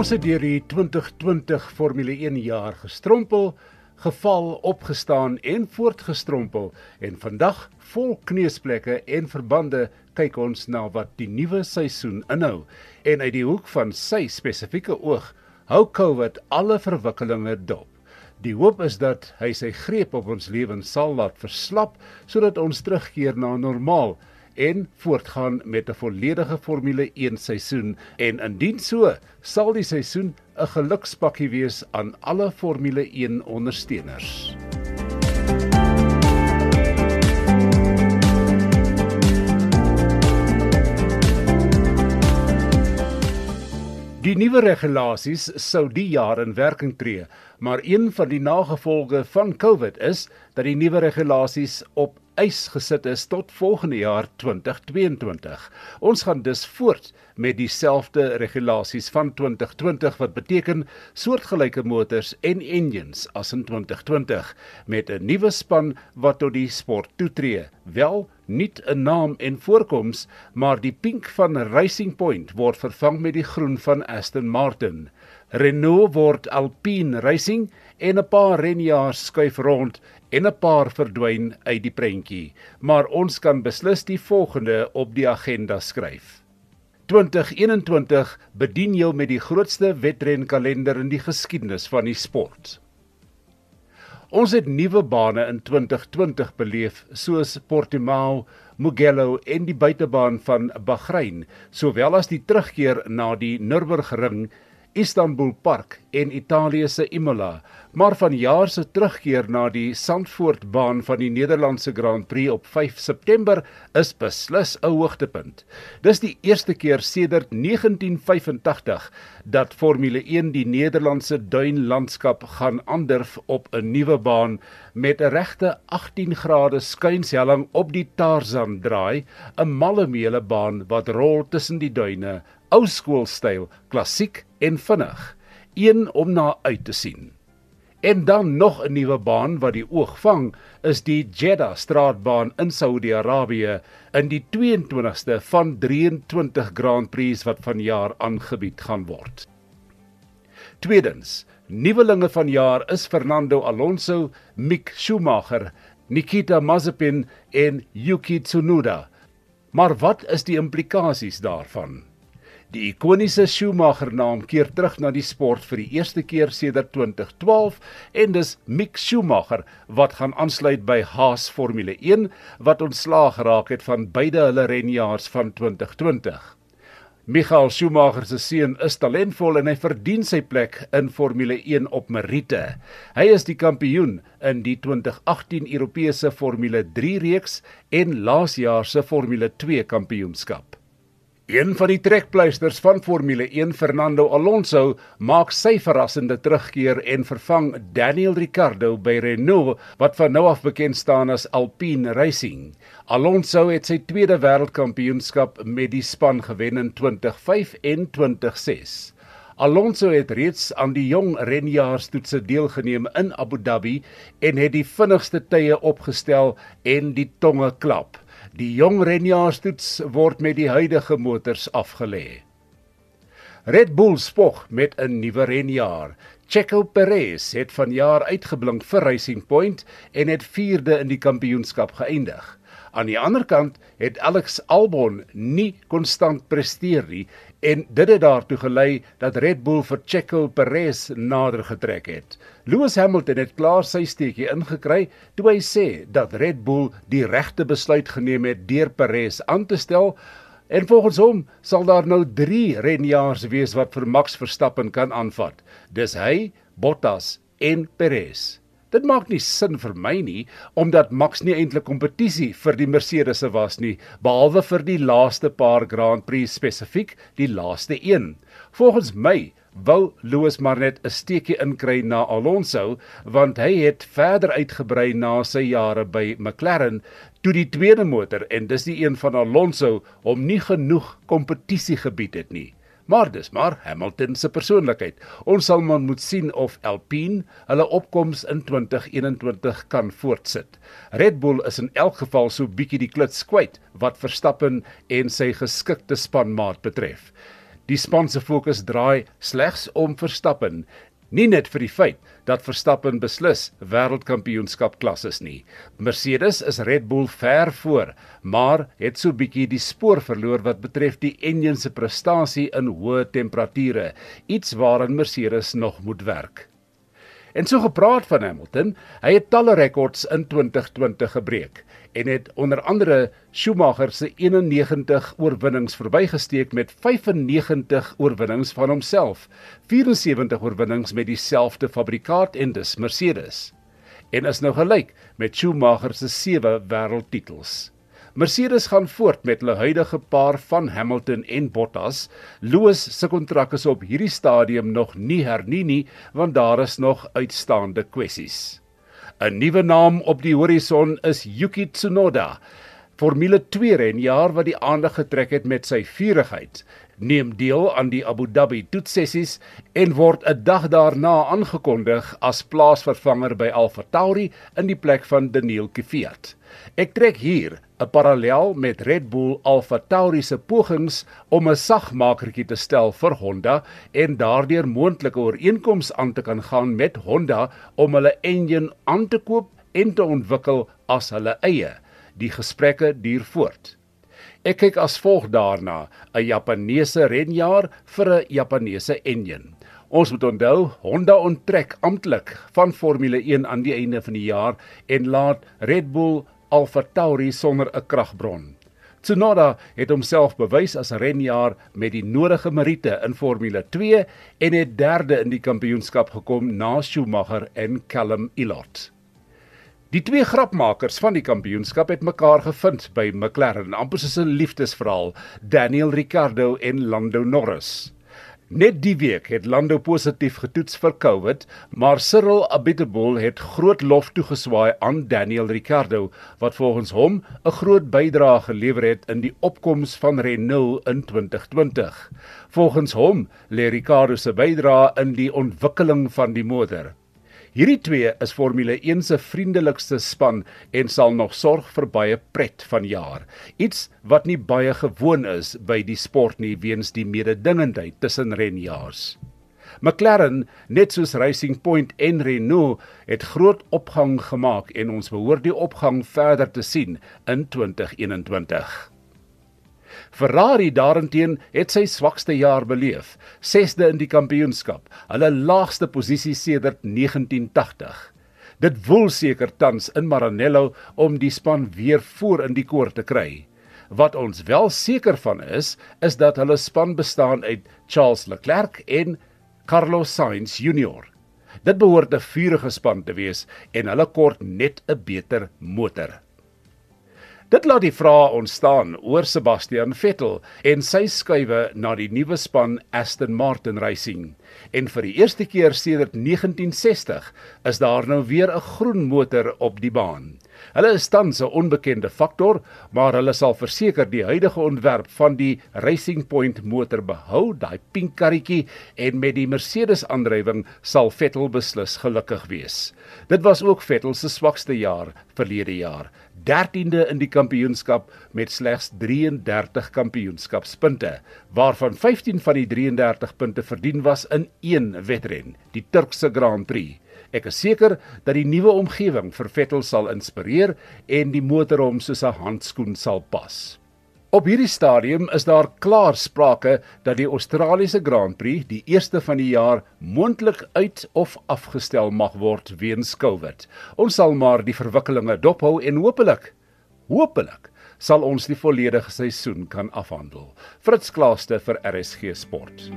Ons het deur die 2020 Formule 1 jaar gestrompel, geval, opgestaan en voortgestrompel en vandag vol kneusplekke en verbande kyk ons na wat die nuwe seisoen inhou en uit die hoek van sy spesifieke oog hou COVID alle verwikkelinge dop. Die hoop is dat hy sy greep op ons lewens sal laat verslap sodat ons terugkeer na normaal en voortgaan met 'n volledige Formule 1 seisoen en indien so, sal die seisoen 'n gelukspakkie wees aan alle Formule 1 ondersteuners. Die nuwe regulasies sou die jaar in werking tree, maar een van die nagevolge van COVID is dat die nuwe regulasies op ys gesit is tot volgende jaar 2022. Ons gaan dus voort met dieselfde regulasies van 2020 wat beteken soortgelyke motors en engines as in 2020 met 'n nuwe span wat tot die sport toetree. Wel nie 'n naam en voorkoms, maar die pink van Racing Point word vervang met die groen van Aston Martin. Renault word Alpine Racing en 'n paar renjaars skuif rond en 'n paar verdwyn uit die prentjie, maar ons kan beslis die volgende op die agenda skryf. 2021 bedien jou met die grootste wedrenkalender in die geskiedenis van die sport. Ons het nuwe bane in 2020 beleef soos Portimao, Mugello en die buitebaan van Bahrein, sowel as die terugkeer na die Nürburgring Istanbul Park en Italië se Imola, maar van jaar se terugkeer na die Zandvoortbaan van die Nederlandse Grand Prix op 5 September is beslis 'n hoogtepunt. Dis die eerste keer sedert 1985 dat Formule 1 die Nederlandse duinlandskap gaan aandurf op 'n nuwe baan met 'n regte 18 grade skuinshelling op die Tarzan draai, 'n malle baan wat rol tussen die duine ou skoolstyl, klassiek en vinnig, een om na uit te sien. En dan nog 'n nuwe baan wat die oog vang, is die Jeddah straatbaan in Saudi-Arabië in die 22ste van 23 Grand Prix wat vanjaar aangebied gaan word. Tweedens, nuwelinge vanjaar is Fernando Alonso, Mick Schumacher, Nikita Mazepin en Yuki Tsunoda. Maar wat is die implikasies daarvan? Die ikoniese Schumacher naam keer terug na die sport vir die eerste keer sedert 2012 en dis Mick Schumacher wat gaan aansluit by Haas Formule 1 wat ontslaag geraak het van beide hulle renjaars van 2020. Michael Schumacher se seun is talentvol en hy verdien sy plek in Formule 1 op Meriete. Hy is die kampioen in die 2018 Europese Formule 3 reeks en laas jaar se Formule 2 kampioenskap. Een van die trekpleisters van Formule 1, Fernando Alonso, maak sy verrassende terugkeer en vervang Daniel Ricciardo by Renault wat van nou af bekend staan as Alpine Racing. Alonso het sy tweede wêreldkampioenskap met die span gewen in 2005 en 2006. Alonso het reeds aan die jong renjaarstoetse deelgeneem in Abu Dhabi en het die vinnigste tye opgestel en die tonge klap. Die jong renjaarstoets word met die huidige motors afgelê. Red Bull spog met 'n nuwe renjaar. Checo Perez het vanjaar uitgeblink vir Racing Point en het 4de in die kampioenskap geëindig. Aan die ander kant het Alex Albon nie konstant presteer nie en dit het daartoe gelei dat Red Bull vir Checo Perez nader getrek het. Lewis Hamilton het klaar sy steekie ingekry toe hy sê dat Red Bull die regte besluit geneem het deur Perez aan te stel en volgens hom sal daar nou 3 renjaars wees wat vir Max Verstappen kan aanvat. Dis hy, Bottas en Perez. Dit maak nie sin vir my nie omdat Max nie eintlik kompetisie vir die Mercedes was nie behalwe vir die laaste paar Grand Prix spesifiek die laaste een. Volgens my wou Lewis maar net 'n steekie inkry na Alonso want hy het verder uitgebrei na sy jare by McLaren toe die tweede motor en dis die een van Alonso hom nie genoeg kompetisie gebied het nie. Maar dis maar Hamilton se persoonlikheid. Ons sal maar moet sien of Alpine hulle opkoms in 2021 kan voortsit. Red Bull is in elk geval so bietjie die klits kwyt wat Verstappen en sy geskikte spanmaat betref. Die span se fokus draai slegs om Verstappen, nie net vir die feit dat Verstappen beslis wêreldkampioenskap klasses nie. Mercedes is Red Bull ver voor, maar het so bietjie die spoor verloor wat betref die enjin se prestasie in hoë temperature, iets waaraan Mercedes nog moet werk. En so gepraat van Hamilton, hy het talle rekords in 2020 gebreek en het onder andere Schumacher se 91 oorwinnings verbygesteek met 95 oorwinnings van homself, 74 oorwinnings met dieselfde fabrikaat en dis Mercedes. En is nou gelyk met Schumacher se 7 wêreldtitels. Mercedes gaan voort met hulle huidige paar van Hamilton en Bottas. Lewis se kontrak is op hierdie stadium nog nie hernie nie, want daar is nog uitstaande kwessies. 'n Nuwe naam op die horison is Yuki Tsunoda. Formule 2 renjaer wat die aandag getrek het met sy vurigheid, neem deel aan die Abu Dhabi toetsessies en word 'n dag daarna aangekondig as plaasvervanger by AlphaTauri in die plek van Daniel Kvyat. Ek trek hier 'n parallel met Red Bull AlphaTauri se pogings om 'n sagmakertjie te stel vir Honda en daardeur moontlike ooreenkomste aan te kan gaan met Honda om hulle enjin aan te koop en te ontwikkel as hulle eie. Die gesprekke duur voort. Ek kyk as volg daarna: 'n Japaneese renjaer vir 'n Japaneese enjin. Ons moet onthou, Honda onttrek amptelik van Formule 1 aan die einde van die jaar en laat Red Bull Alfa Tauri sonder 'n kragbron. Tsunoda het homself bewys as 'n renjaer met die nodige meriete in Formule 2 en het derde in die kampioenskap gekom na Schumacher en Callum Ilott. Die twee grapmakers van die kampioenskap het mekaar gevind by McLaren, amper soos 'n liefdesverhaal, Daniel Ricciardo en Lando Norris. Net die week het Lando positief getoets vir COVID, maar Cyril Abiteboul het groot lof toegeswaai aan Daniel Ricciardo wat volgens hom 'n groot bydrae gelewer het in die opkoms van Renault in 2020. Volgens hom lê Ricciardo se bydrae in die ontwikkeling van die motor. Hierdie twee is Formule 1 se vriendelikste span en sal nog sorg vir baie pret van jaar. Iets wat nie baie gewoon is by die sport nie weens die mededingendheid tussen renjaars. McLaren, net soos Racing Point en Renault, het groot opgang gemaak en ons behoort die opgang verder te sien in 2021. Ferrari daarenteen het sy swakste jaar beleef, 6de in die kampioenskap, hulle laagste posisie sedert 1980. Dit woel seker tans in Maranello om die span weer voor in die koor te kry. Wat ons wel seker van is, is dat hulle span bestaan uit Charles Leclerc en Carlos Sainz Junior. Dit behoort 'n vurige span te wees en hulle kort net 'n beter motor. Dit laat die vrae ontstaan oor Sebastian Vettel en sy skuwe na die nuwe span Aston Martin Racing. En vir die eerste keer sedert 1960 is daar nou weer 'n groen motor op die baan. Hulle is tans 'n onbekende faktor, maar hulle sal verseker die huidige ontwerp van die Racing Point motor behou, daai pink karretjie en met die Mercedes aandrywing sal Vettel beslis gelukkig wees. Dit was ook Vettel se swakste jaar verlede jaar. 13de in die kampioenskap met slegs 33 kampioenskapspunte, waarvan 15 van die 33 punte verdien was in een wedren, die Turkse Grand Prix. Ek is seker dat die nuwe omgewing vir Vettel sal inspireer en die motor hom soos 'n handskoen sal pas. Op hierdie stadium is daar klaar sprake dat die Australiese Grand Prix, die eerste van die jaar, moontlik uit of afgestel mag word weens COVID. Ons sal maar die verwikkelinge dophou en hopelik, hopelik sal ons die volledige seisoen kan afhandel. Fritz Klaaste vir RSG Sport.